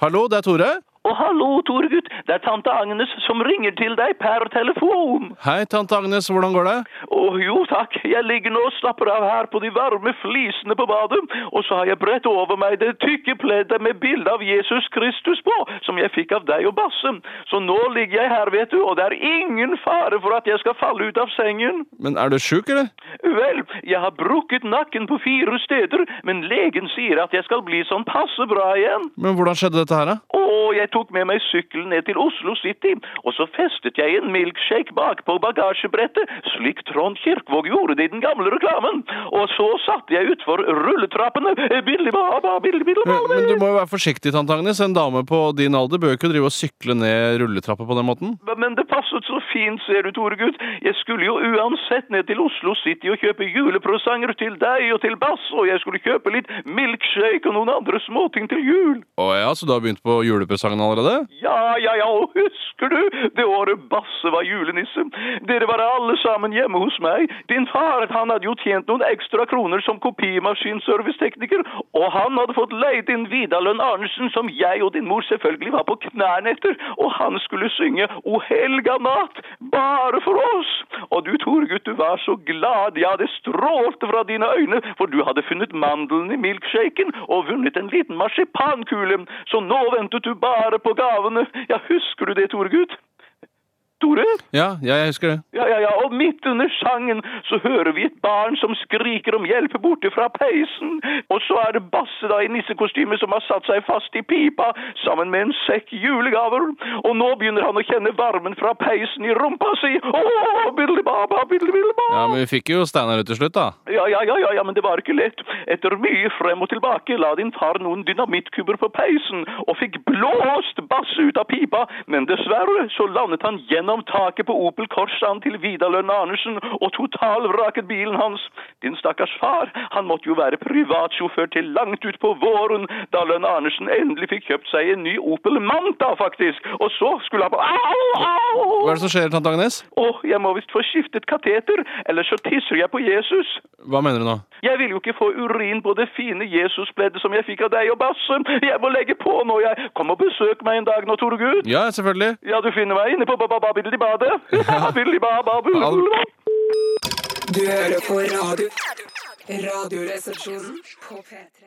Hallo, det er Tore. Å, hallo, Toregutt. Det er tante Agnes som ringer til deg per telefon. Hei, tante Agnes, hvordan går det? Å, jo takk. Jeg ligger nå og slapper av her på de varme flisene på badet, og så har jeg bredt over meg det tykke pleddet med bilde av Jesus Kristus på, som jeg fikk av deg og Basse. Så nå ligger jeg her, vet du, og det er ingen fare for at jeg skal falle ut av sengen. Men er du sjuk, eller? Vel, jeg har brukket nakken på fire steder, men legen sier at jeg skal bli sånn passe bra igjen. Men hvordan skjedde dette her, da? Å, jeg tok med meg sykkelen ned til Oslo City, og så festet jeg en milkshake bakpå bagasjebrettet, slik Trond Kirkvåg gjorde det i den gamle reklamen. Og så satte jeg utfor rulletrappene, Billibaba, baba, billig, billig Men, men du må jo være forsiktig, tante Agnes. En dame på din alder bør jo ikke drive og sykle ned rulletrappa på den måten. Men det passet så fint, ser du, Toregutt. Jeg skulle jo uansett ned til Oslo City og kjøpe julepresanger til deg og til Bass, og jeg skulle kjøpe litt milkshake og noen andre småting til jul. Å ja, så du har begynt på julepresangen allerede? Ja, ja, ja, og husker du det året Basse var julenisse? Dere var alle sammen hjemme hos meg. Din far han hadde jo tjent noen ekstra kroner som kopimaskinservicetekniker, og han hadde fått leid inn Vidar Arnesen, som jeg og din mor selvfølgelig var på knærne etter, og han skulle synge O helga natt, bare for oss. Du, Torgutt, du var så glad, ja, det strålte fra dine øyne, for du hadde funnet mandelen i milkshaken og vunnet en liten marsipankule, så nå ventet du bare på gavene. Ja, husker du det, Torgut? Tore? Ja, ja, jeg husker det. Ja, ja, ja, og midt under sangen så hører vi et barn som skriker om hjelp borte fra peisen. Og så er det Basse da i nissekostyme som har satt seg fast i pipa sammen med en sekk julegaver. Og nå begynner han å kjenne varmen fra peisen i rumpa si. Åh, billig baba, billig, billig baba. Ja, Men vi fikk jo Steinar ut til slutt, da. Ja, ja, ja, ja, ja, men det var ikke lett. Etter mye frem og tilbake la din far noen dynamittkubber på peisen og fikk blåst Basse ut av pipa, men dessverre så landet han gjennom taket på Opel Corsaen til Vidar Lønn Arnesen og totalvraket bilen hans. Din stakkars far, han måtte jo være privatsjåfør til langt utpå våren da Lønn Arnesen endelig fikk kjøpt seg en ny Opel Manta, faktisk. Og så skulle han på Au, au! Hva er det som skjer, tante Agnes? Å, jeg må visst få skiftet kateter, ellers så tisser jeg på Jesus. Hva mener du nå? Jeg vil jo ikke få urin på det fine Jesuspleddet som jeg fikk av deg og Basse. Jeg må legge på nå, jeg. Kom og besøk meg en dag nå, Torgud. Ja, selvfølgelig. Ja, du finner meg inne på bildibababildibba. Du hører på radio. Radioresepsjonen på P3.